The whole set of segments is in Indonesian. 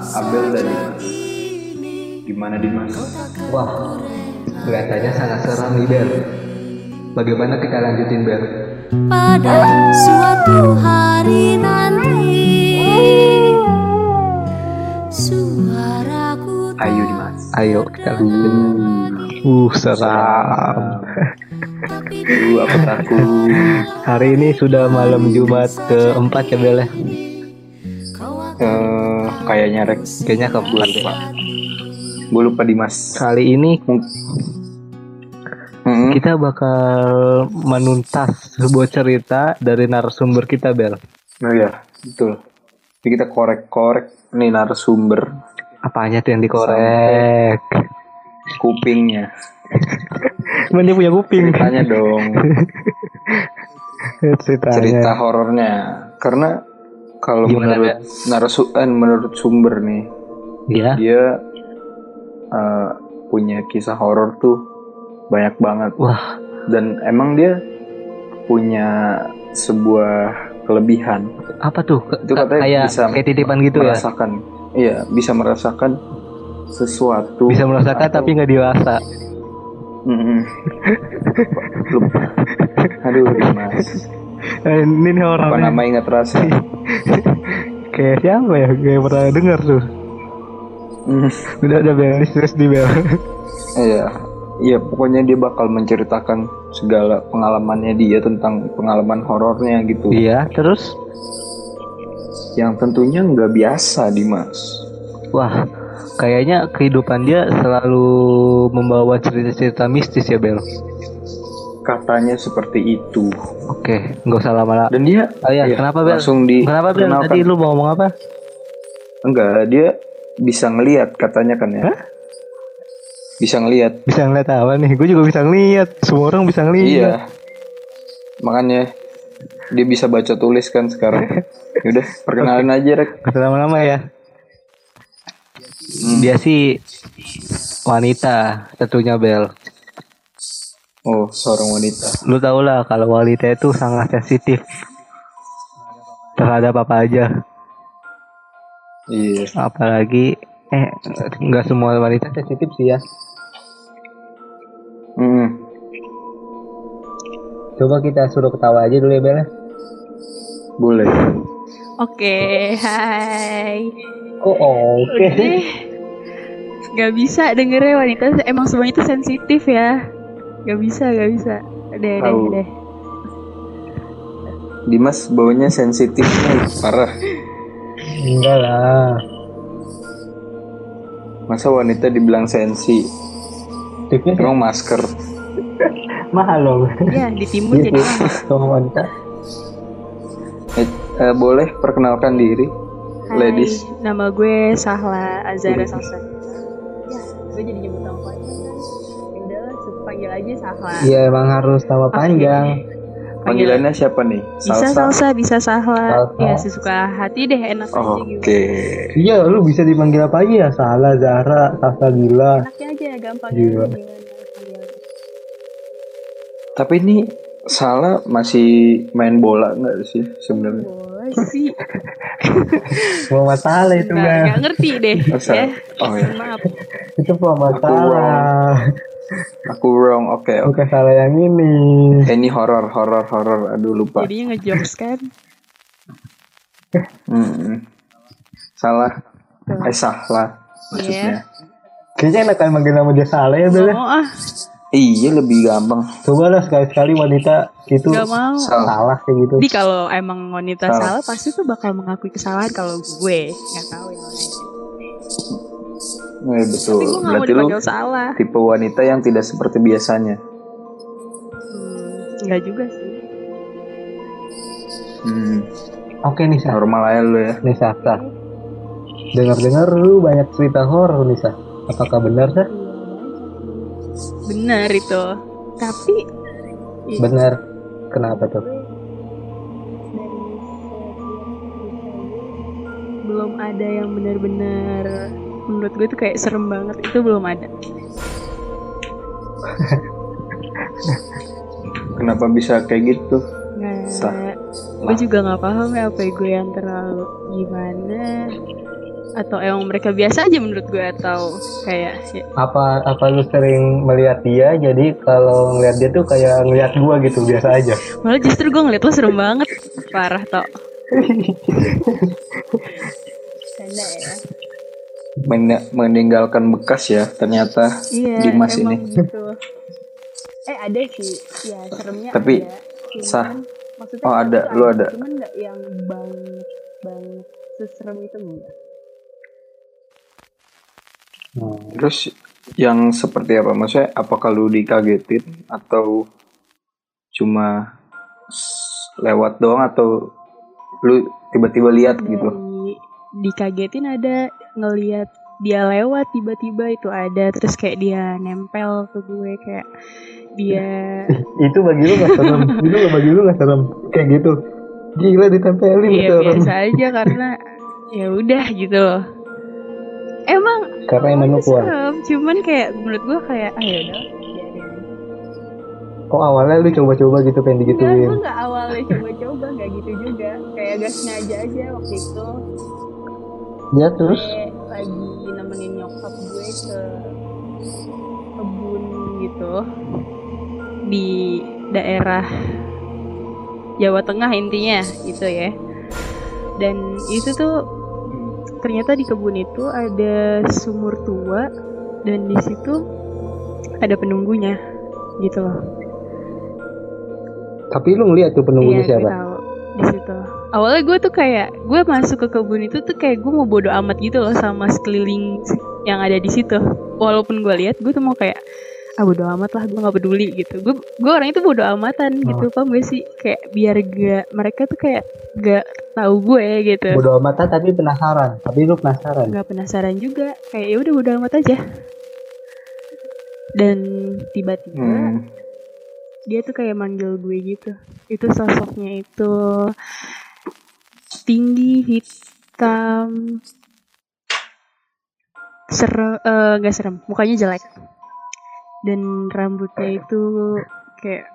Abel dan Dimas. Gimana Dimas? Wah, kelihatannya sangat seram nih Bel. Bagaimana kita lanjutin Bel? pada suatu hari nanti Suaraku Ayo Dimas. Ayo kita lanjutin. Uh, seram. Aduh, aku takut. Hari ini sudah malam Jumat keempat ya Bel ya? Eh, kayaknya rek. Kayaknya keempat ya. Gue lupa Dimas. Kali ini Mm-mm. kita bakal menuntas sebuah cerita dari narasumber kita Bel. Oh iya, betul. Jadi kita korek-korek nih narasumber Apanya tuh yang dikorek? kupingnya. Emang dia punya kuping. Tanya dong Ceritanya. cerita horornya. Karena kalau menurut narasu eh, menurut sumber nih, Iya. dia eh, punya kisah horor tuh banyak banget. Wah, Dan emang dia punya sebuah kelebihan apa tuh? Ke- Itu katanya kayak bisa kayak titipan gitu ya. merasakan iya bisa merasakan sesuatu Bisa merasakan atau- tapi nggak dirasa. Mm-mm. lupa aduh Eh, ini nih orang apa nama ingat rasa kayak siapa ya? Kayak pernah dengar tuh. Mm, Udah udah beres terus di bel. iya iya pokoknya dia bakal menceritakan segala pengalamannya dia tentang pengalaman horornya gitu iya, terus yang tentunya nggak biasa Dimas wah, kayaknya kehidupan dia selalu membawa cerita-cerita mistis ya Bel. Katanya seperti itu Oke, nggak usah lama-lama. dan dia Oh iya, iya, kenapa Bel? langsung di Kenapa Bel? Tadi lu mau ngomong apa? enggak dia bisa ngelihat katanya kan ya bisa ngelihat Bisa ngeliat apa nih? Gue juga bisa ngeliat. Semua orang bisa ngeliat. Iya. Makanya dia bisa baca tulis kan sekarang. Yaudah, perkenalin aja Rek. Lama-lama ya. Dia sih wanita tentunya Bel. Oh, seorang wanita. Lu tau lah kalau wanita itu sangat sensitif terhadap apa aja. Iya. Apalagi eh nggak semua wanita sensitif sih ya. Hmm. Coba kita suruh ketawa aja dulu ya Bel. ya. Boleh. Oke, hai. Oh oke. Deh. Gak bisa dengernya wanita emang semuanya itu sensitif ya. Gak bisa, gak bisa. Udah, Tahu. udah. Dimas baunya sensitifnya parah. Enggak lah. Masa wanita dibilang sensi? Tipnya Emang masker. mahal loh. Ya, ditimbun jadi mahal. Sama wanita. Eh, eh, boleh perkenalkan diri, Hai, ladies. nama gue Sahla Azara Salsa. Sahla. Iya emang harus nama panjang. Panggilannya siapa nih? Bisa salsa, bisa Sahla. Salsa. Ya, sesuka hati deh, enak aja gitu. Oke. Iya, lu bisa dipanggil apa aja ya? Salah, Zara, Sasa Gila. Enaknya aja, gampang Gila. Tapi ini salah masih main bola nggak sih sebenarnya? Boleh sih. Mau masalah itu Nggak, kan? nggak ngerti deh. Masa? ya. Oh ya. Maaf. Itu mau masalah. Aku wrong. Oke, oke. Bukan salah yang ini. Eh, ini horor, horor, horor. Aduh lupa. Jadinya ngejokes kan. Hmm. Salah. Eh salah maksudnya. Kayaknya enakan manggil nama dia salah ya, Bel. Gak mau ah, Iya lebih gampang. Coba lah sekali-sekali wanita itu gak mau. Salah. salah kayak gitu. Jadi kalau emang wanita Salah. salah pasti tuh bakal mengakui kesalahan kalau gue nggak tahu yang lain. Eh, betul. Tapi gue Berarti lu dipanggil salah. tipe wanita yang tidak seperti biasanya. Hmm, nggak juga sih. Hmm. Oke nih, Sa. Normal aja lu ya. Nih, Sa. Sa. Dengar-dengar lu banyak cerita horor nih, Sa. Apakah benar, Sa? Benar itu. Tapi i- Benar. Kenapa tuh? belum ada yang benar-benar menurut gue tuh kayak serem banget. Itu belum ada. Kenapa bisa kayak gitu? nggak. Sah. gue juga nggak paham ya apa gue yang terlalu gimana? Atau emang mereka biasa aja menurut gue atau kayak ya, Apa apa lu sering melihat dia? Jadi kalau ngeliat dia tuh kayak ngeliat gua gitu biasa aja. malah justru gue ngeliat lo serem banget. Parah tok. Canda ya Men- meninggalkan bekas ya ternyata iya Dimas emang ini. gitu eh ada sih ya seremnya Tapi, ada Cuman, sah. maksudnya Oh, ada. Lu ada. cuman nggak yang banget banget seserem itu enggak Hmm. Terus yang seperti apa? Maksudnya apakah lu dikagetin atau cuma lewat doang atau lu tiba-tiba lihat gitu? dikagetin ada ngelihat dia lewat tiba-tiba itu ada terus kayak dia nempel ke gue kayak dia Itu bagi lu gak serem. itu bagi lu gak serem. Kayak gitu. Gila ditempelin iya gitu biasa aja karena ya udah gitu loh emang Karena emang lu kuat. serem cuman kayak menurut gue kayak ah yaudah. Kok awalnya lu coba-coba gitu pengen Enggak, digituin. gue gak awalnya coba-coba gak gitu juga kayak gak sengaja aja waktu itu Ya terus lagi nemenin nyokap gue ke kebun gitu. Di daerah Jawa Tengah intinya gitu ya. Dan itu tuh ternyata di kebun itu ada sumur tua dan di situ ada penunggunya gitu loh. Tapi lu ngeliat tuh penunggunya iya siapa? tahu di situ awalnya gue tuh kayak gue masuk ke kebun itu tuh kayak gue mau bodo amat gitu loh sama sekeliling yang ada di situ walaupun gue lihat gue tuh mau kayak ah bodo amat lah gue nggak peduli gitu gue gue orang itu bodo amatan gitu paham gak sih kayak biar gak mereka tuh kayak gak tahu gue gitu Bodo amatan tapi penasaran. Tapi lu penasaran. nggak penasaran juga kayak ya udah bodo amat aja dan tiba-tiba Hmm. Dia tuh kayak manggil gue gitu. Itu sosoknya itu tinggi hitam serem eh, gak serem. Mukanya jelek. Dan rambutnya itu kayak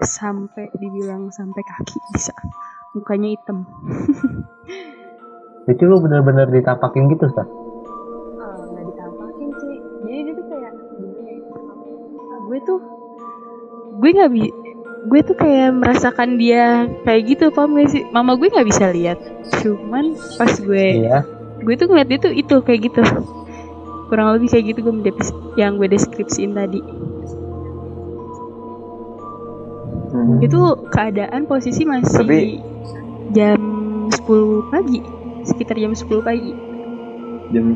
sampai dibilang sampai kaki bisa. Mukanya hitam. Itu lu bener-bener ditapakin gitu, Sah? Gue nggak bi gue tuh kayak merasakan dia kayak gitu paham gak sih mama gue nggak bisa lihat cuman pas gue Iya. gue tuh ngeliat dia tuh itu kayak gitu kurang lebih kayak gitu gue yang gue deskripsiin tadi Hmm. itu keadaan posisi masih Tapi- jam 10 pagi sekitar jam 10 pagi Jam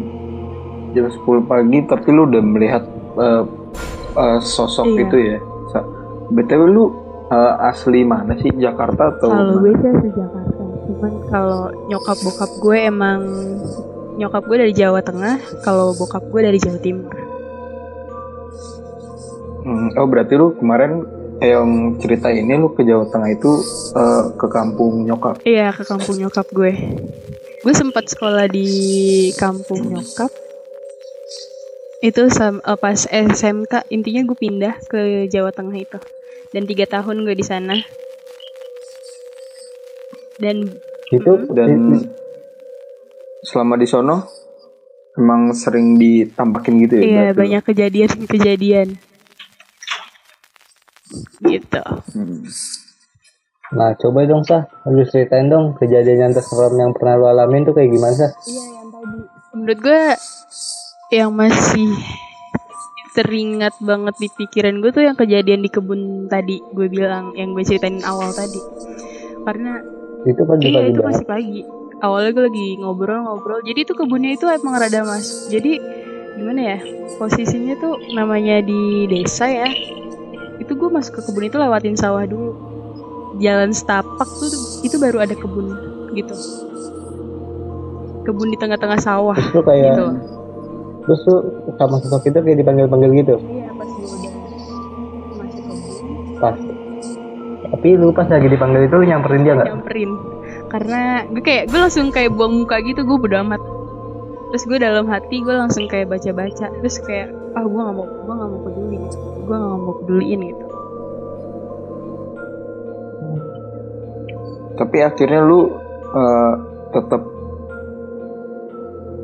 jam 10 pagi tapi lu udah melihat eh, eh, sosok Iya. itu ya. BTW lu eh, asli mana sih? Jakarta atau Kalau gue sih asli Jakarta, cuman kalau nyokap bokap gue emang nyokap gue dari Jawa Tengah, kalau bokap gue dari Jawa Timur. Hmm, oh berarti lu kemarin yang cerita ini lu ke Jawa Tengah itu eh, ke kampung nyokap. Iya ke kampung nyokap gue. Gue sempat sekolah di kampung nyokap. Itu sam- eh, pas SMK intinya gue pindah ke Jawa Tengah itu. Dan tiga tahun gue di sana. Dan Itu Dan selama di sono emang sering ditampakin gitu ya? iya berarti banyak kejadian-kejadian. Gitu. Hmm. Nah, coba dong, Sah. Lu ceritain dong kejadian yang terseram yang pernah lu alamin tuh kayak gimana, Sah? Iya yang tadi. Menurut gue yang masih teringat banget di pikiran gue tuh yang kejadian di kebun tadi gue bilang yang gue ceritain awal tadi. Karena Itu kan iya pagi itu masih pagi. Awalnya gue lagi ngobrol-ngobrol. Jadi itu kebunnya itu emang rada mas. Jadi gimana ya posisinya tuh namanya di desa ya itu gue masuk ke kebun itu lewatin sawah dulu. Jalan setapak tuh itu baru ada kebun gitu. Kebun di tengah-tengah sawah lu kayak gitu terus lu sama sosok itu kayak dipanggil-panggil gitu. iya pas gue udah masuk kebun Pas. Tapi lu pas lagi dipanggil itu lu nyamperin dia nggak? nyamperin. Karena gue kayak gue langsung kayak buang muka gitu gue bodo amat. Terus gue dalam hati gue langsung kayak baca-baca. Terus kayak ah gue nggak mau gue nggak mau peduli gitu. Gue nggak mau peduliin gitu. Tapi akhirnya lu eh, tetap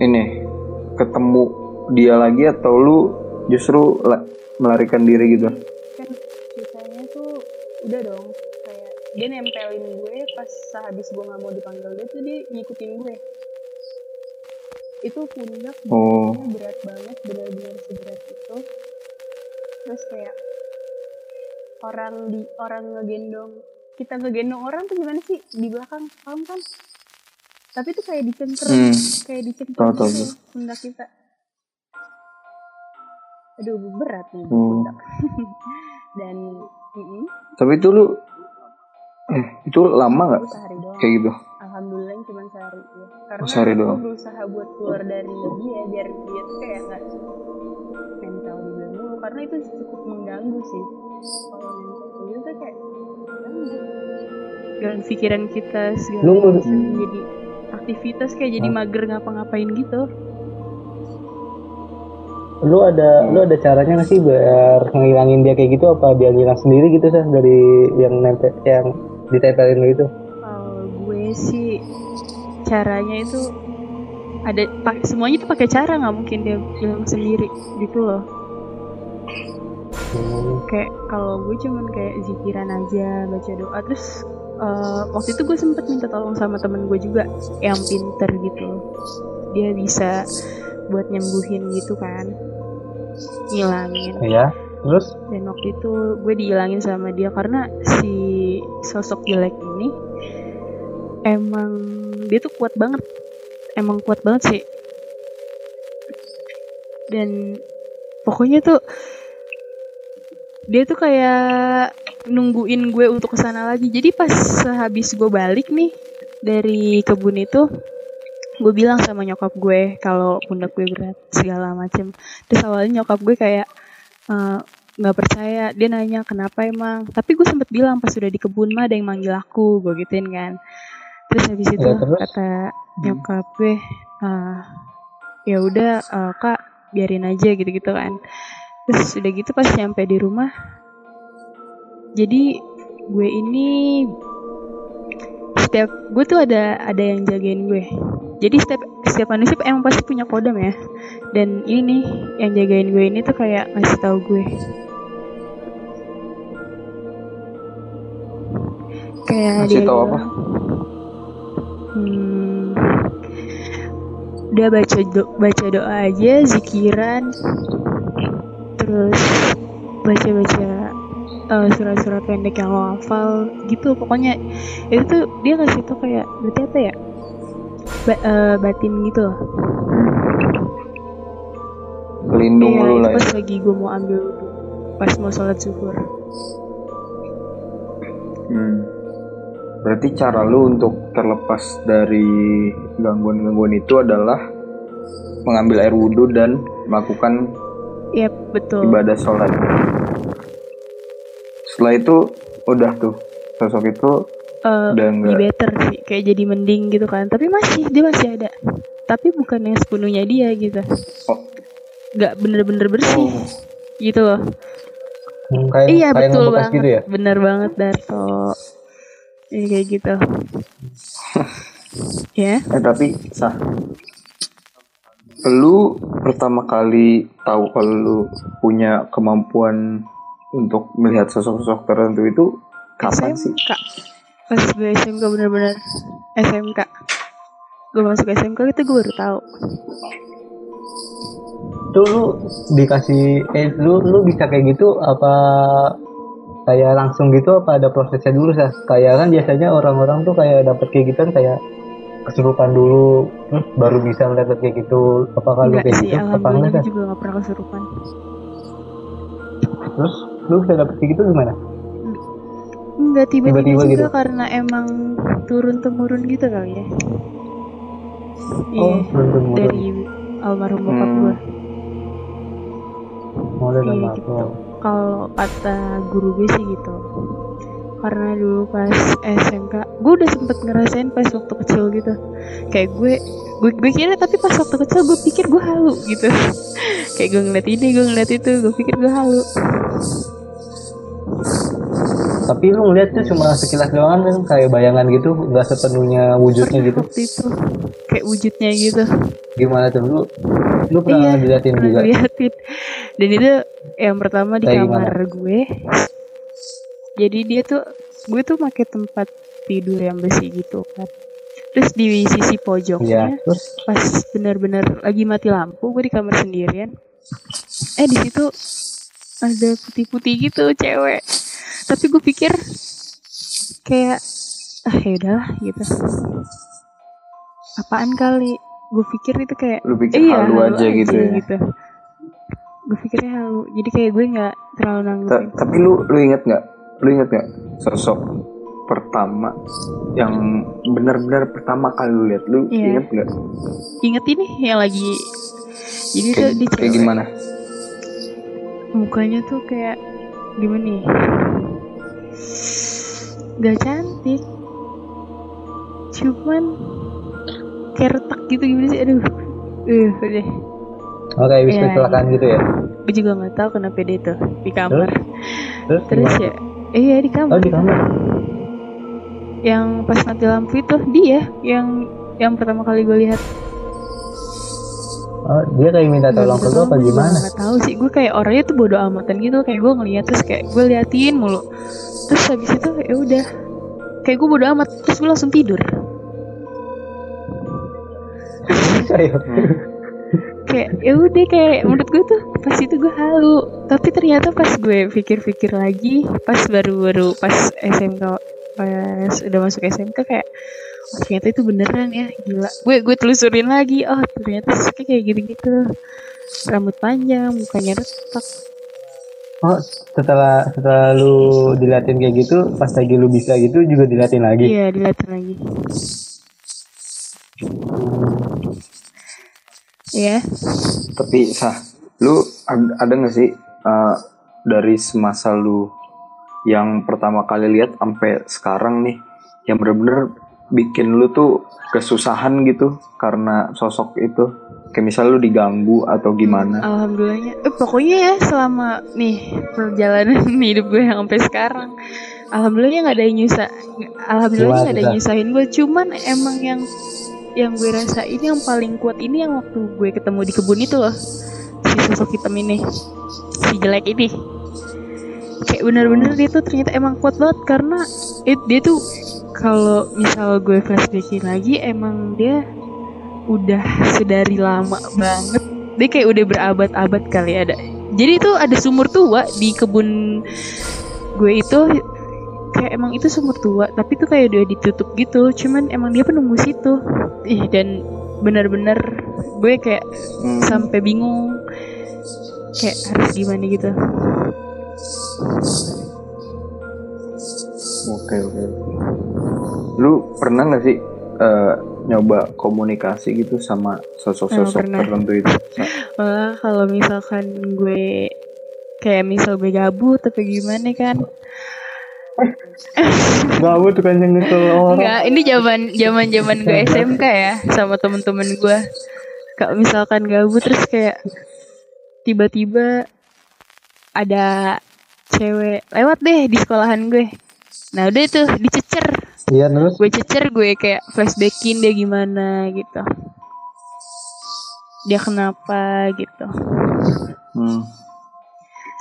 ini ketemu dia lagi atau lu justru la- melarikan diri gitu? kan ceritanya tuh udah dong kayak dia nempelin gue pas sehabis gue nggak mau dipanggil dia tuh dia ngikutin gue itu pundak Oh. berat banget benar-benar seberat itu terus kayak orang di orang ngegendong kita ngegendong orang tuh gimana sih di belakang paham kan tapi tuh kayak dicengker Hmm. kayak dicengker gitu pundak kita aduh berat nih Hmm. pundak dan mm Tapi itu lu eh, itu lama nggak? Kayak gitu? alhamdulillah cuma sehari ya karena Oh, sehari gue doang. berusaha buat keluar dari dia biar dia tuh kayak nggak mental juga dulu karena itu cukup mengganggu sih. Kalau gitu tuh kayak. Ganggu pikiran kita segala macam jadi aktivitas kayak jadi mager ngapa-ngapain gitu lu ada lu ada caranya nggak sih biar ngilangin dia kayak gitu? Apa dia ngilang sendiri gitu sih dari yang nempel yang ditempelin lu itu kalau gue sih caranya itu ada pak semuanya tuh pakai cara nggak mungkin dia bilang sendiri gitu loh. Hmm. kayak kalau gue cuman kayak zikiran aja baca doa terus eh, waktu itu gue sempet minta tolong sama temen gue juga yang pinter gitu. Dia bisa buat nyembuhin gitu kan ngilangin ya terus? Dan waktu itu gue dihilangin sama dia karena si sosok jelek ini emang dia tuh kuat banget. Emang kuat banget sih. Dan pokoknya tuh dia tuh kayak nungguin gue untuk ke sana lagi. Jadi pas habis gue balik nih dari kebun itu gue bilang sama nyokap gue kalau pundak gue berat segala macem. Terus awalnya nyokap gue kayak eh, nggak percaya. Dia nanya kenapa emang? Tapi gue sempet bilang pas udah di kebun mah ada yang manggil aku gue gituin kan. Terus habis itu Ya, terus? kata nyokap gue eh, ya udah eh, kak biarin aja gitu gitu kan. Terus udah gitu pas nyampe di rumah jadi gue ini setiap gue tuh ada ada yang jagain gue jadi setiap setiap manusia emang pasti punya kodam ya. Dan ini nih yang jagain gue ini tuh kayak ngasih tahu gue. Kayak Ngasih dia tahu apa? hmm, udah baca do- baca doa aja zikiran terus baca baca surat-surat pendek yang lo hafal gitu pokoknya. Itu tuh dia ngasih tuh kayak berarti apa ya Ba- eh, batin gitu loh Pelindung Iya, lu lah ya. pas lagi gue mau ambil pas mau sholat zuhur Hmm. Berarti cara lu untuk terlepas dari gangguan-gangguan itu adalah mengambil air wudhu dan melakukan Iya betul ibadah sholat. Setelah itu udah tuh sosok itu Eh, udah enggak better sih kayak jadi mending gitu kan. Tapi masih dia masih ada. Tapi bukan yang sepenuhnya dia gitu. Oh, nggak bener-bener bersih oh, gitu loh. Hmm, kayak iya kayak betul banget. gitu ya? Bener banget Darto. Iya kayak gitu. Ya? Eh tapi sah lu pertama kali tahu kalau lu punya kemampuan untuk melihat sosok-sosok tertentu itu kapan sih? SMK pas gue SMK bener-bener SMK gue masuk SMK itu gue baru tahu. Itu lu dikasih eh lu lu bisa kayak gitu apa kayak langsung gitu apa ada prosesnya dulu sih kayak kan biasanya orang-orang tuh kayak dapet kayak gitu kan kayak kesurupan dulu terus baru bisa melihat kayak gitu. Apakah lu enggak kayak sih gitu? Apa enggak Sas? juga gak pernah kesurupan. Terus lu bisa dapet kayak gitu gimana enggak tiba-tiba Tiba-tiba juga gitu? karena emang turun temurun gitu kali ya. Iya oh temurun dari almarhum bokap Hmm. gue mau dari Iya, gitu. kalau kata guru gue sih gitu. Karena dulu pas SMK gue udah sempet ngerasain pas waktu kecil gitu. Kayak gue gue gue kira tapi pas waktu kecil gue pikir gue halu gitu. Kayak gue ngeliat ini gue ngeliat itu gue pikir gue halu tapi lu ngeliat tuh cuma sekilas doang kan? Kayak bayangan gitu nggak sepenuhnya wujudnya gitu. Waktu itu. Kayak wujudnya gitu. Gimana tuh? Lu lu pernah Iya, diliatin juga? diliatin. dan itu yang pertama di Kayak kamar gue. Jadi dia tuh gue tuh pakai tempat tidur yang besi gitu kan. Terus di sisi pojoknya terus? pas benar-benar lagi mati lampu gue di kamar sendirian. Eh di situ ada putih-putih gitu cewek tapi gue pikir kayak ah ya udahlah gitu apaan kali gue pikir itu kayak Lu pikir iya halu aja gitu ya. gue pikirnya halu jadi kayak gue nggak terlalu Ta- nanggepin tapi lu lu inget nggak? Lu inget nggak sosok pertama yang benar-benar pertama kali lu lihat lu Iya. inget nggak? inget ini yang lagi jadi tuh Kayak, di kayak gimana? mukanya tuh kayak gimana nih gak cantik. Cuman kayak retak gitu gimana sih? Aduh. Eh udah. Oh kayak bisa Iya, kecelakaan gitu ya? Gue juga nggak tahu kenapa dia tuh di kamar. Terus? Terus gimana? ya? Iya di kamar. Oh di kamar? Yang pas mati lampu itu dia yang yang pertama kali gue lihat. Oh dia kayak minta tolong ke lu apa gimana? Gak tahu sih, gue kayak orangnya tuh bodo amatan gitu, kayak gue ngeliat terus kayak gue liatin mulu. Terus habis itu ya udah, kayak gue bodo amat, terus gue langsung tidur. Kayak ya udah kayak menurut gue tuh pas itu gue halu, tapi ternyata pas gue pikir-pikir lagi, pas baru-baru pas SMK pas udah masuk SMK kayak oh, ternyata itu beneran ya gila. Gue gue telusurin lagi oh ternyata kayak gitu-gitu. Rambut panjang mukanya retak oh setelah setelah lu diliatin kayak gitu pas lagi lu bisa gitu juga diliatin lagi? Iya, dilihatin lagi. Iya, Tapi sah, lu ad- ada nggak sih uh, dari semasa lu yang pertama kali lihat sampai sekarang nih yang bener-bener bikin lu tuh kesusahan gitu karena sosok itu kayak misal lu diganggu atau gimana alhamdulillahnya. Eh, pokoknya ya selama nih perjalanan hidup gue yang sampai sekarang, alhamdulillahnya nggak ada yang nyusah. Alhamdulillah nggak ada yang nyusahin gue. Cuman emang yang yang gue rasain yang paling kuat ini yang waktu gue ketemu di kebun itu loh, si sosok hitam ini, si jelek ini. Kayak bener-bener dia tuh ternyata emang kuat banget karena it, dia tuh kalau misal gue flashbackin lagi emang dia udah sedari lama banget. Dia kayak udah berabad-abad kali ada jadi itu ada sumur tua di kebun gue itu kayak emang itu sumur tua tapi tuh kayak udah ditutup gitu. Cuman emang dia penunggu situ. Ih dan benar-benar gue kayak Hmm. sampai bingung kayak harus gimana gitu. Oke oke. Lu pernah nggak sih eh, nyoba komunikasi gitu sama sosok-sosok Oh, tertentu itu? Malah kalau misalkan gue kayak misal gue gabut atau gimana kan gabut kan yang itu orang Enggak, ini zaman zaman zaman gue SMK ya sama temen-temen gue. Kalau misalkan gabut terus kayak tiba-tiba ada cewek lewat deh di sekolahan gue. Nah udah tuh dicecer, iya terus gue cecer gue kayak flashbackin dia gimana gitu. Dia kenapa gitu. Hmm.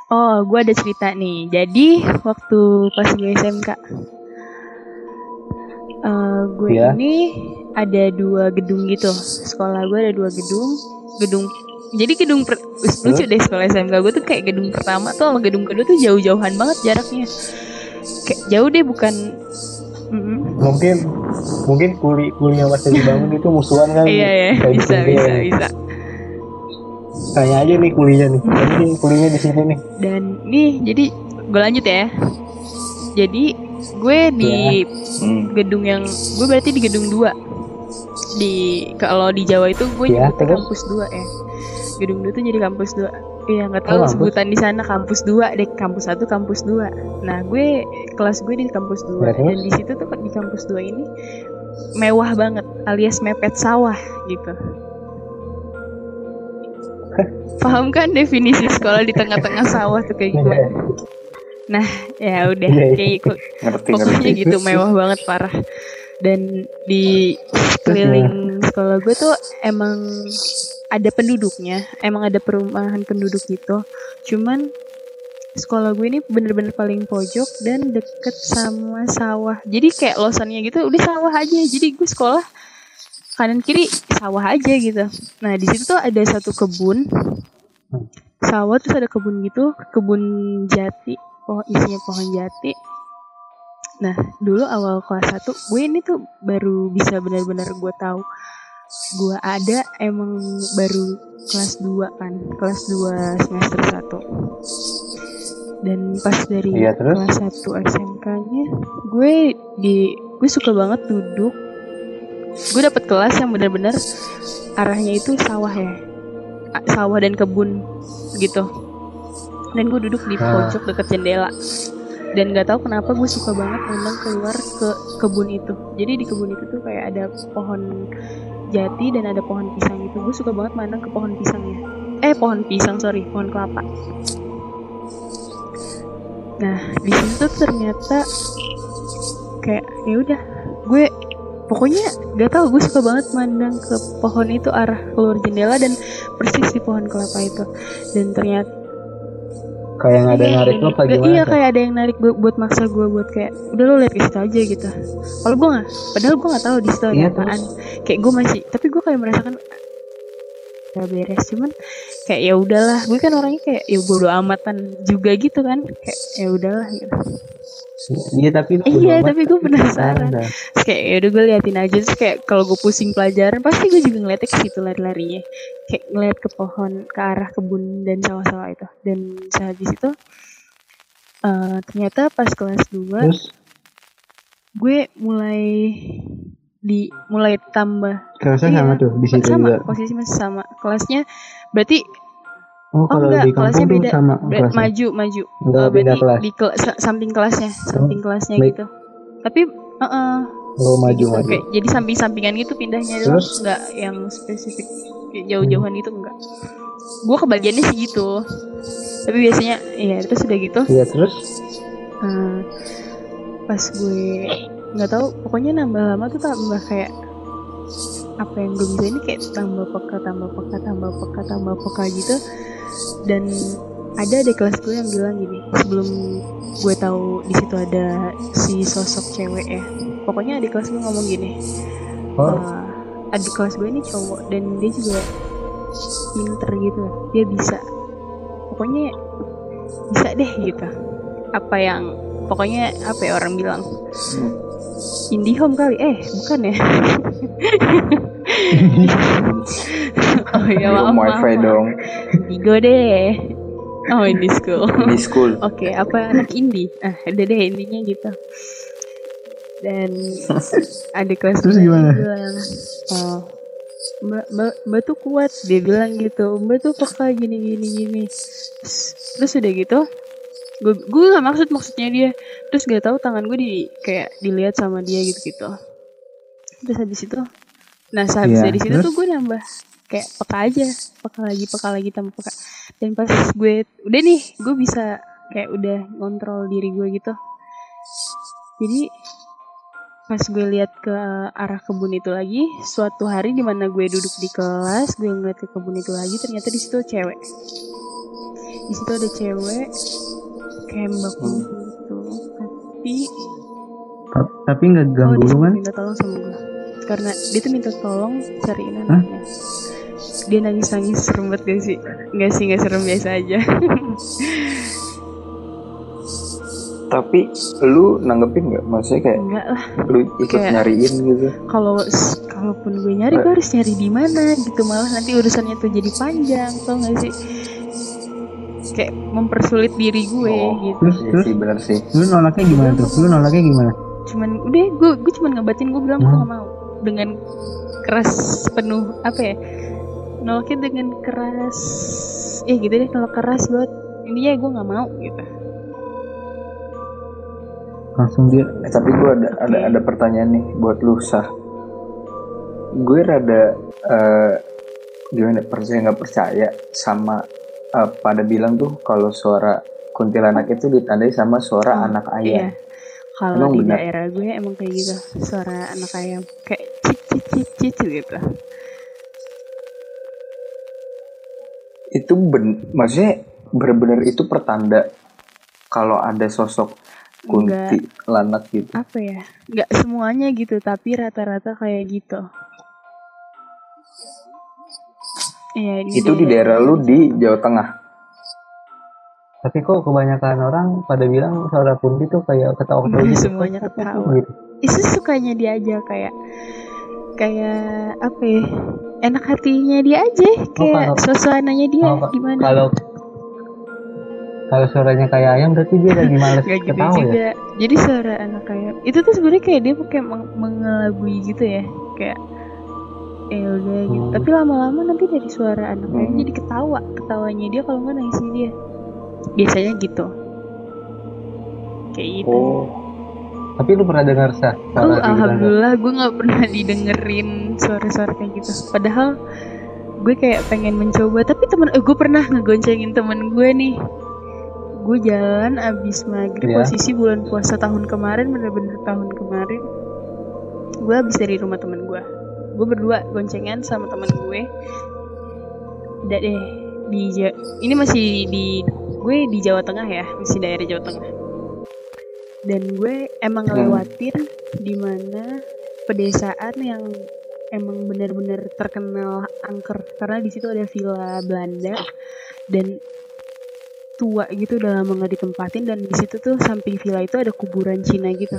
Oh, gue ada cerita nih. Jadi waktu pas gue SMK, eh, gue Iya. ini ada dua gedung gitu. Sekolah gue ada dua gedung. Gedung, jadi gedung per- lucu deh sekolah SMK gue tuh kayak gedung pertama tuh sama gedung kedua tuh jauh-jauhan banget jaraknya. Kayak jauh deh bukan. Mm-mm. mungkin mungkin kuli kuli yang pas lagi bangun itu musuhan kan Iya ya, Kayak bisa gitu, bisa iya. bisa. tanya aja nih kulinya nih nih kulinya di sini nih Dan nih, jadi gue lanjut ya. Jadi gue di Hmm. gedung yang gue berarti di gedung 2 di kalau di Jawa itu gue Ya, kampus 2 ya gedung 2 tuh jadi kampus 2 Iya nggak tahu Oh, sebutan di sana kampus 2 deh kampus 1 kampus 2 nah gue kelas gue di kampus 2 Ya, dan di situ tuh di kampus 2 ini mewah banget alias mepet sawah gitu. Paham kan definisi sekolah di tengah-tengah sawah tuh kayak gimana nah ya udah Iya, iya. kayak gitu. ngerti pokoknya ngerti. gitu mewah banget parah. Dan di sekeliling sekolah gue tuh emang ada penduduknya emang ada perumahan penduduk gitu. Cuman sekolah gue ini bener-bener paling pojok dan deket sama sawah. Jadi kayak losannya gitu udah sawah aja. Jadi gue sekolah kanan kiri sawah aja gitu. Nah di situ tuh ada satu kebun. Sawah terus ada kebun gitu kebun jati. Pohon isinya pohon jati. Nah, dulu awal kelas 1, gue ini tuh baru bisa benar-benar gue tahu gue ada emang baru kelas 2 kan, kelas 2 semester 1. Dan pas dari terus? kelas 1 SMK-nya, gue di gue suka banget duduk. Gue dapet kelas yang benar-benar arahnya itu sawah ya. Sawah dan kebun gitu. Dan gue duduk di Ah. pojok deket jendela dan nggak tahu kenapa gue suka banget memang keluar ke kebun itu jadi di kebun itu tuh kayak ada pohon jati dan ada pohon pisang gitu gue suka banget mandang ke pohon pisangnya. Eh pohon pisang sorry pohon kelapa. Nah di situ ternyata kayak ya udah gue pokoknya gak tahu gue suka banget mandang ke pohon itu arah keluar jendela dan persis di pohon kelapa itu. Dan ternyata kayak yang ada Iya, narik lo apa Gak- gimana Iya kayak ada yang narik gue buat maksa gue buat kayak udah lo lihat ke situ aja gitu. Kalau gue nggak, padahal gue nggak tahu di situ ada Iya, apaan. Kayak gue masih, tapi gue kayak merasakan gak beres. Cuman kayak ya udahlah gue kan orangnya kayak ya bodo amatan juga gitu kan kayak ya udahlah gitu. iya tapi Iya, bodo tapi gue penasaran. Terus kayak ya udah gue liatin aja terus kayak kalau gue pusing pelajaran pasti gue juga ngeliatnya ke situ lari-larinya. Kayak ngeliat ke pohon ke arah kebun dan sawah-sawah itu. Dan saat di situ eh, ternyata pas kelas 2 terus? gue mulai di mulai tambah. Kelasnya Iya, sama tuh di situ sama juga. posisi masih sama. Kelasnya berarti oh kalau enggak, di kelasnya beda. sama kelasnya. maju maju. Enggak, Eh, beda kelas. di kel- sa- samping kelasnya samping kelasnya baik. gitu. Tapi eh, eh, oh maju maju. kayak jadi samping-sampingan gitu pindahnya Terus? nggak yang spesifik kayak jauh-jauhan itu enggak. Gue kebagiannya sih gitu. Tapi biasanya iya terus udah gitu. Iya terus? Eh, pas gue nggak tahu pokoknya nambah lama tuh tambah kayak apa yang gue bisa ini kayak tambah peka tambah peka tambah peka tambah peka gitu. Dan ada di kelas gue yang bilang gini sebelum gue tahu di situ ada si sosok cewek ya. Pokoknya adik kelas gue ngomong gini oh uh, adik kelas gue ini cowok dan dia juga pinter gitu dia bisa. Pokoknya bisa deh gitu. Apa yang pokoknya apa ya orang bilang? Hmm. IndiHome kali eh bukan ya oh ya maaf maaf, dong Indigo deh oh Indie School di school Oke, apa anak indie? Ah, udah deh intinya gitu. Dan adik kelas Terus gimana? bilang, oh, mbak, mbak, mbak tuh kuat. Dia bilang gitu, mbak tuh peka gini gini gini. Terus, terus udah gitu, gue gue gak maksud maksudnya dia. Terus gak tahu tangan gue di kayak dilihat sama dia gitu gitu. Terus habis itu, nah sehabis Iya, dari situ terus? tuh gue nambah kayak peka aja, peka lagi, peka lagi, tambah peka dan pas gue udah nih gue bisa kayak udah ngontrol diri gue gitu jadi pas gue lihat ke arah kebun itu lagi suatu hari di mana gue duduk di kelas gue ngeliat ke kebun itu lagi ternyata di situ cewek di situ ada cewek kayak Hmm. gitu. Tapi Ta- tapi nggak oh ganggu dia lu kan minta tolong sama gue karena dia tuh minta tolong cariin anaknya. Dia nangis nangis serem banget gak sih? Nggak sih nggak serem biasa aja. Tapi lu nanggepin nggak? Maksudnya kayak enggak lah. lu ikut Kayak- nyariin gitu? kalau kalaupun gue nyari gue harus nyari di mana gitu. Malah nanti urusannya tuh jadi panjang tau gak sih kayak mempersulit diri gue Oh. gitu. Terus iya terus? sih benar sih. Lu nolaknya gimana tuh? Lu nolaknya gimana? Cuman udah gue gue cuman ngebatin gue bilang gue Hmm. gak mau. Dengan keras penuh apa ya? Nolaknya dengan keras ya gitu deh kalau keras banget. Intinya gue nggak mau gitu. Langsung dia Eh, tapi gue ada ada ada pertanyaan nih buat lu sah. Gue rada eh, gimana percaya nggak percaya sama eh, pada bilang tuh kalau suara kuntilanak itu ditandai sama suara Oh, anak Iya. ayam. Kalau Emang di benar? daerah gue emang kayak gitu, suara anak ayam kayak cip cip cip gitu. Itu ben, maksudnya benar-benar itu pertanda kalau ada sosok kuntilanak gitu. Apa ya? Nggak semuanya gitu, tapi rata-rata kayak gitu. Iya, Itu di daerah lu di Jawa Tengah. tapi kok kebanyakan orang pada bilang suara kunti tuh kayak ketawa-ketawa gitu Semuanya Kok- kok ketawa. gitu? Itu sukanya dia aja kayak kayak apa ya? Enak hatinya dia aja, kayak kalau- suasananya dia Oh, gimana? kalau kalau suaranya kayak ayam berarti dia lagi males Gak gitu ketawa ya juga. Jadi suara anak ayam itu tuh sebenarnya kayak dia pakai meng- mengelabui gitu ya, kayak eh udah gitu. Hmm. Tapi lama-lama nanti dari suara anak ayam Hmm. jadi ketawa, ketawanya dia kalau nggak nangisnya dia. Biasanya gitu. Kayak gitu. Oh, tapi lu pernah dengar sah gitu, Sah? alhamdulillah gue nggak pernah didengerin suara-suara kayak gitu. Padahal gue kayak pengen mencoba, tapi temen eh, gue pernah ngegoncengin temen gue nih. Gue jalan abis maghrib Iya. posisi bulan puasa tahun kemarin, bener-bener tahun kemarin. Gue abis dari rumah temen gue. Gue berdua goncengan sama temen gue. Udah deh di ini masih di gue di Jawa Tengah ya, masih daerah Jawa Tengah dan gue emang Hmm. ngelewatin di mana pedesaan yang emang benar-benar terkenal angker karena di situ ada villa Belanda dan tua gitu udah lama nggak ditempatin dan di situ tuh samping villa itu ada kuburan Cina gitu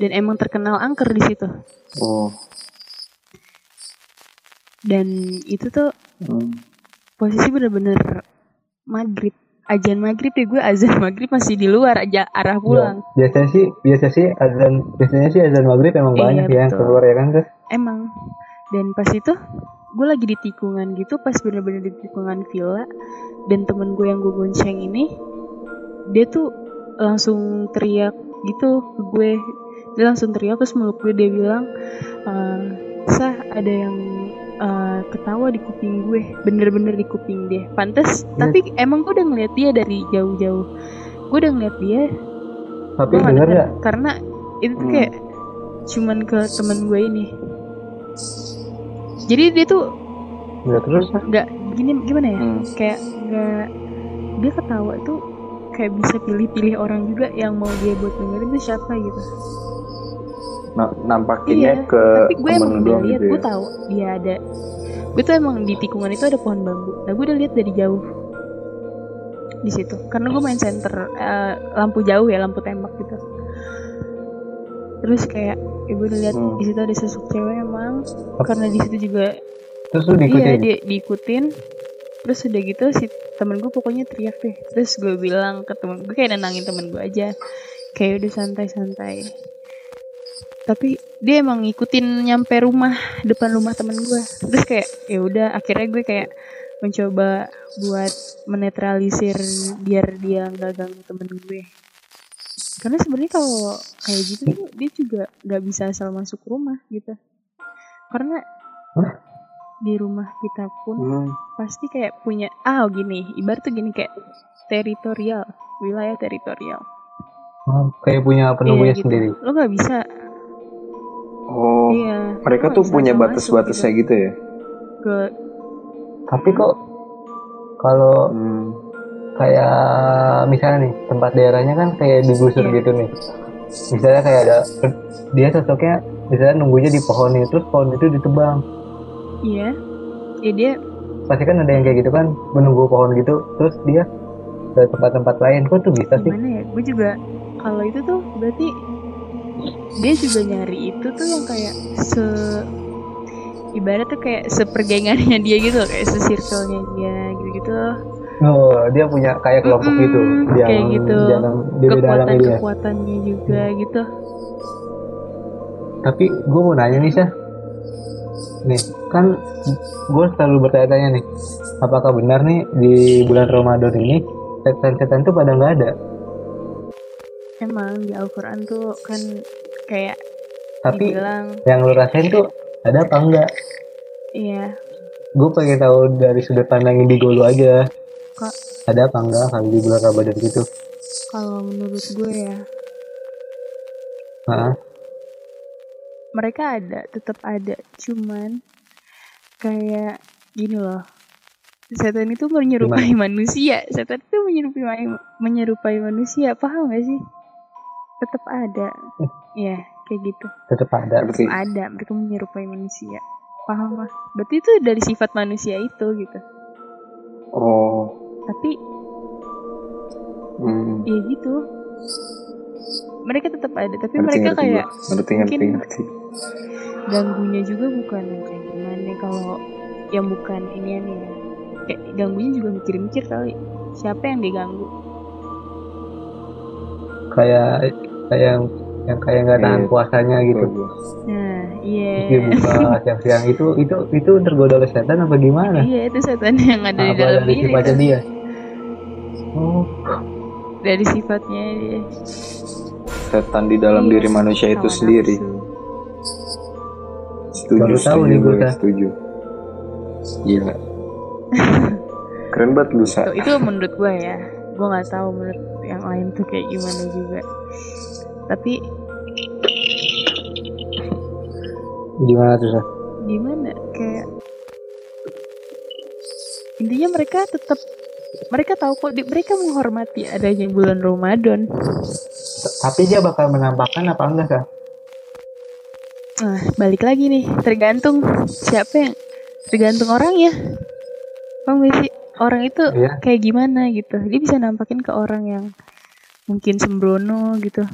dan emang terkenal angker di situ oh, dan itu tuh hmm. posisi bener-bener maghrib ajan maghrib ya gue azan maghrib masih di luar aja arah pulang Ya, biasanya sih biasa sih azan biasanya sih azan maghrib emang Iya, banyak ya yang keluar ya kan terus Emang. Dan pas itu gue lagi di tikungan gitu, pas bener-bener di tikungan villa dan temen gue yang gue gonceng ini dia tuh langsung teriak gitu ke gue. Dia langsung teriak terus meluk gue dia bilang, "Eh, "Sah, ada yang eh, ketawa di kuping gue, bener-bener di kuping dia." Pantes, Iya. tapi emang gue udah ngeliat dia dari jauh-jauh. Gue udah ngeliat dia, tapi nggak denger. ya karena itu tuh Hmm. kayak cuman ke temen gue ini jadi dia tuh ya terus Sah. nggak gini gimana ya Hmm. kayak nggak dia ketawa tuh kayak bisa pilih-pilih orang juga yang mau dia buat dengerin tuh siapa gitu Nah, nampakinnya Iya, ke tapi gue emang udah doang lihat gitu gue ya. tahu dia ada. Gue tuh emang di tikungan itu ada pohon bambu. Nah gue udah lihat dari jauh. Di situ. Karena gue main center eh, lampu jauh ya lampu tembak gitu. Terus kayak ya gue udah lihat Hmm. di situ ada sosok cewek emang. Karena di situ juga terus lu diikutin? Iya dia diikutin. Terus udah gitu si temen gue pokoknya teriak deh. Terus gue bilang ke temen gue kayak nenangin temen gue aja. Kayak udah santai-santai tapi dia emang ngikutin nyampe rumah depan rumah temen gue terus kayak ya udah akhirnya gue kayak mencoba buat menetralisir biar dia nggak ganggu temen gue karena sebenarnya kalau kayak gitu tuh dia juga nggak bisa asal masuk rumah gitu karena Hah? di rumah kita pun Hmm. pasti kayak punya ah gini ibarat tuh gini kayak teritorial wilayah teritorial Oh, kayak punya penunggunya Iya, gitu. sendiri lo nggak bisa Oh, iya mereka tuh punya batas-batasnya masuk gitu ya. ke tapi kok kalau Hmm. kayak misalnya nih tempat daerahnya kan kayak digusur Iya. gitu nih. Misalnya kayak ada dia sosoknya misalnya nunggunya di pohon nih terus pohon itu ditebang. Iya. Ya dia pasti kan ada yang kayak gitu kan menunggu pohon gitu terus dia ke tempat-tempat lain. Kok tuh bisa sih? Gimana ya? Gue juga kalau itu tuh berarti dia juga nyari itu tuh yang kayak se ibarat tuh kayak sepergengannya dia gitu loh, kayak se-circle-nya dia gitu-gitu oh dia punya kayak kelompok Mm-mm, gitu di kayak gitu. di dalam di dalamnya dia kekuatan-kekuatannya juga gitu. Tapi gue mau nanya nih Syah nih kan gue selalu bertanya-tanya nih apakah benar nih di bulan Ramadan ini setan-setan tuh pada nggak ada emang di Al-Quran tuh kan kayak Tapi dibilang yang lu rasain tuh ada apa enggak? iya. Gue pengen tahu dari sudut pandang indigo lu aja. kok? Ada apa enggak kalau di bulan Ramadan gitu? kalau menurut gue ya. Heeh. mereka ada tetap ada. Cuman kayak gini loh. Setan itu menyerupai manusia. Setan itu menyerupai menyerupai manusia. Paham gak sih tetap ada. Ya kayak gitu. Tetap ada. Berarti ada. Mereka menyerupai manusia. Paham lah berarti itu dari sifat manusia itu gitu. Oh, tapi hmm, ya gitu. Mereka tetap ada tapi ngerti mereka ngerti kayak ngerti ngerti mungkin- ngerti. ganggunya juga bukan kayak gimana. Kalau yang bukan ini nih ya. Kayak ganggunya juga mikir-mikir kali. Siapa yang diganggu? Kayak kayak yang yang kayak nggak tahan Iya. puasanya gitu. Gua. nah iya Dia buka siang-siang itu itu itu tergoda oleh setan apa gimana? iya itu setan yang ada di apa dalam dari sifatnya dia? Oh, dari sifatnya dia Setan di dalam Iya, diri manusia itu sendiri. Setuju, Baru tahu setuju nih gue, setuju. Gila. Keren banget lu, Sa. Tuh, itu menurut gue ya gue nggak tahu menurut yang lain tuh kayak gimana juga tapi gimana tuh? Sa? gimana kayak intinya mereka tetap mereka tahu kok di- mereka menghormati adanya bulan Ramadan Tapi dia bakal menampakkan apa enggak Sa? nah balik lagi nih tergantung siapa yang tergantung orangnya Bang sih orang itu Iya. kayak gimana gitu dia bisa nampakin ke orang yang mungkin sembrono gitu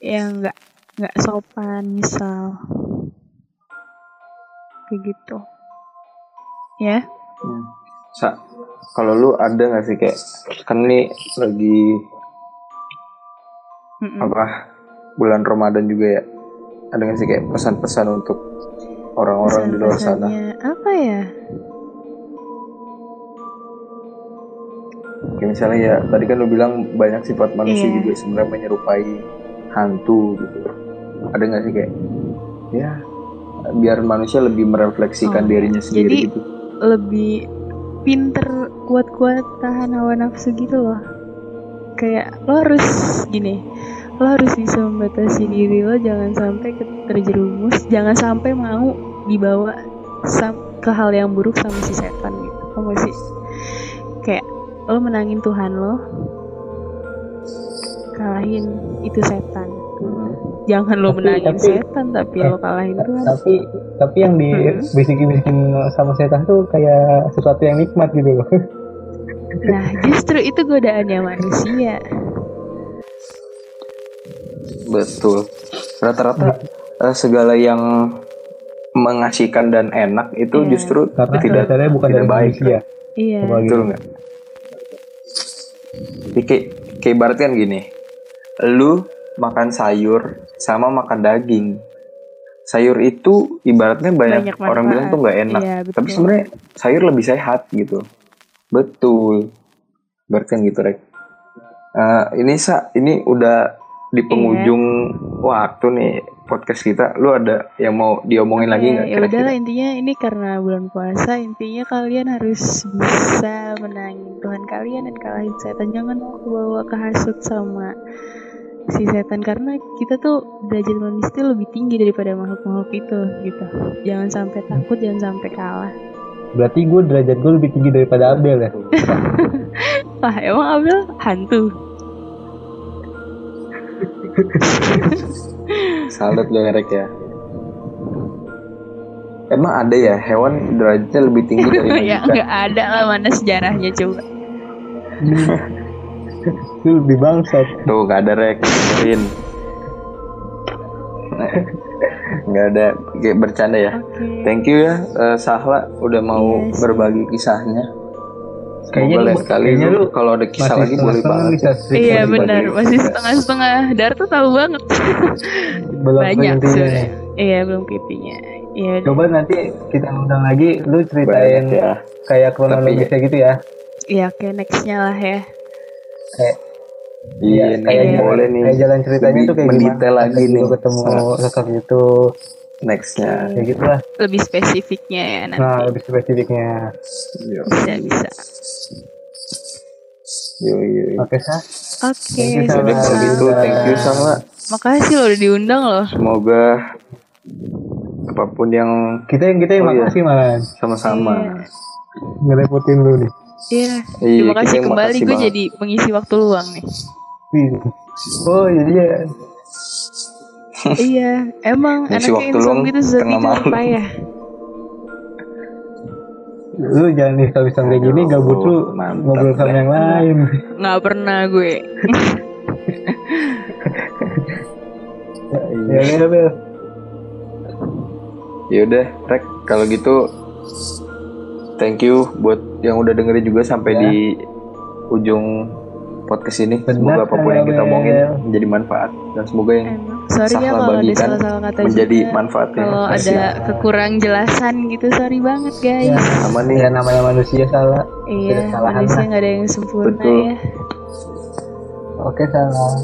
yang nggak nggak sopan misal kayak gitu ya Hmm. Sa, kalau lu ada gak sih kayak kan nih lagi Mm-mm. apa bulan Ramadan juga ya? Ada gak sih kayak pesan-pesan untuk orang-orang di luar sana? Apa ya Kayak misalnya ya tadi kan lu bilang banyak sifat manusia Iya. juga sebenarnya menyerupai hantu gitu. Ada gak sih kayak ya biar manusia lebih merefleksikan Oh, dirinya sendiri jadi- gitu. lebih pinter kuat-kuat tahan hawa nafsu gitu loh kayak lo harus gini lo harus bisa membatasi diri lo jangan sampai terjerumus jangan sampai mau dibawa ke hal yang buruk sama si setan gitu kamu sih lo menangin Tuhan lo kalahin itu setan Hmm. jangan lo Tapi- menangin tapi- setan tapi eh, lo kalahin Tuhan Tapi tapi yang Hmm. dibisikin-bisikin sama setan tuh kayak sesuatu yang nikmat gitu loh. nah justru itu godaannya manusia Betul. Rata-rata eh, segala yang mengasihkan dan enak itu Iya. justru Karena tidak tidak dari baik. manusia. iya gitu. Betul nggak? Jadi kayak, kayak ibarat kan gini, lu makan sayur sama makan daging. Sayur itu ibaratnya banyak, Banyak orang bilang tuh nggak enak, Iya, betul. tapi sebenarnya sayur lebih sehat gitu. Betul. Berarti kan gitu, Rek. Eh, ini sa, ini udah di penghujung waktu nih podcast kita. Lu ada yang mau diomongin lagi nggak ya kira-kira? udahlah intinya ini karena bulan puasa intinya kalian harus bisa menangin Tuhan kalian dan kalahin setan jangan mau kebawa kehasut sama si setan karena kita tuh derajat manusia lebih tinggi daripada makhluk-makhluk itu gitu jangan sampai takut jangan sampai kalah Berarti gue derajat gue lebih tinggi daripada Abel ya. wah emang Abel hantu Salut lo Rek ya. Emang ada ya hewan derajatnya lebih tinggi dari ya manusia? nggak ada lah mana sejarahnya coba Itu lebih bangsat. Tuh gak ada Rek, dengerin. Gak ada, kayak bercanda ya. Thank you ya eh, Sahla udah mau Yes. berbagi kisahnya. Kayaknya Semoga lu- lain kali kayaknya lu kalau ada kisah lagi boleh banget. bisa cerita iya benar masih setengah-setengah. Dar tuh tahu banget. Belum banyak nih. sebenarnya iya belum kipinya iya Coba nanti kita undang lagi, lu ceritain Banyak ya. kayak kronologisnya gitu ya. ya oke nextnya lah ya. Kayak Iya, kayak boleh nih. kayak jalan ceritanya Lebih tuh kayak mendetail gimana lagi nih. ketemu sosok itu Nextnya. kayak gitu lah Lebih spesifiknya ya nanti. nah lebih spesifiknya Yo, Bisa bisa. yo, yo. yo. oke sah Oke. Thank you, Udah kalau Sama. gitu, thank you sama. Makasih lo udah diundang loh. Semoga apa pun yang kita yang kita yang Oh, iya. makasih malah sama-sama. ngerepotin lu nih Iya. Iya, Terima kasih kembali. Gue jadi mengisi waktu luang nih. Oh jadi ya iya. Emang anaknya waktu luang insomnia gitu tengah tidur malam. payah. lu jangan nih kalau bisa kayak gini gabut lu Mantap ngobrol sama yang lain Nggak pernah gue. ya udah Bel Yaudah, Rek, kalau gitu thank you buat yang udah dengerin juga sampai Ya. di ujung podcast ini. Benar, semoga apa pun yang kita omongin menjadi manfaat dan semoga yang Emang. Sorry ya salah kalau ada bagikan salah-salah kata menjadi juga. manfaatnya. Kalau ada kekurang jelasan gitu, sorry banget guys. ya Sama nih. ya namanya manusia salah Iya, Ada manusia nggak ada yang sempurna Betul. ya. oke salah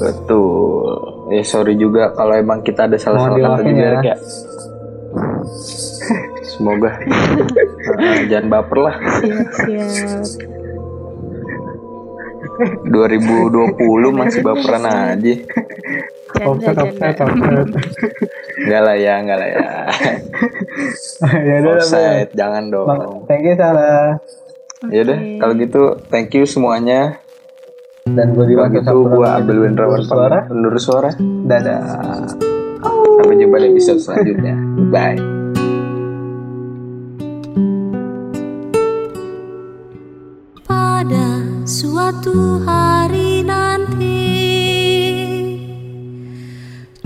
Betul. Eh sorry juga kalau emang kita ada salah-salah kata juga ya. Ya. Semoga Ah, jangan baper lah. Siap-siap. 2020 masih baperan aja. offset offset canda. offset Enggak lah ya, enggak lah ya. ya udah. Offside, jangan dong. Thank you salah Ya udah, kalau gitu thank you semuanya. dan gue Diwan gitu gua Abel Wendrawan suara penundur suara. dadah Sampai jumpa di episode selanjutnya. Bye. Suatu hari nanti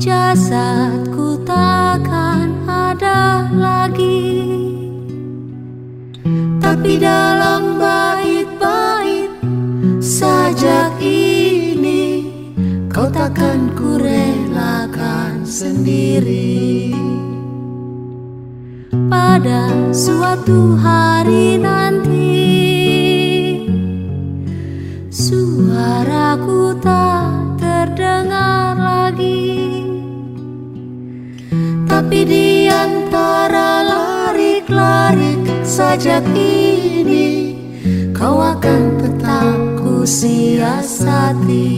jasadku takkan ada lagi. Tapi dalam bait-bait sajak ini kau takkan kurelakan sendiri. Pada suatu hari nanti suaraku tak terdengar lagi. Tapi di antara larik-larik sajak ini kau akan tetap ku siasati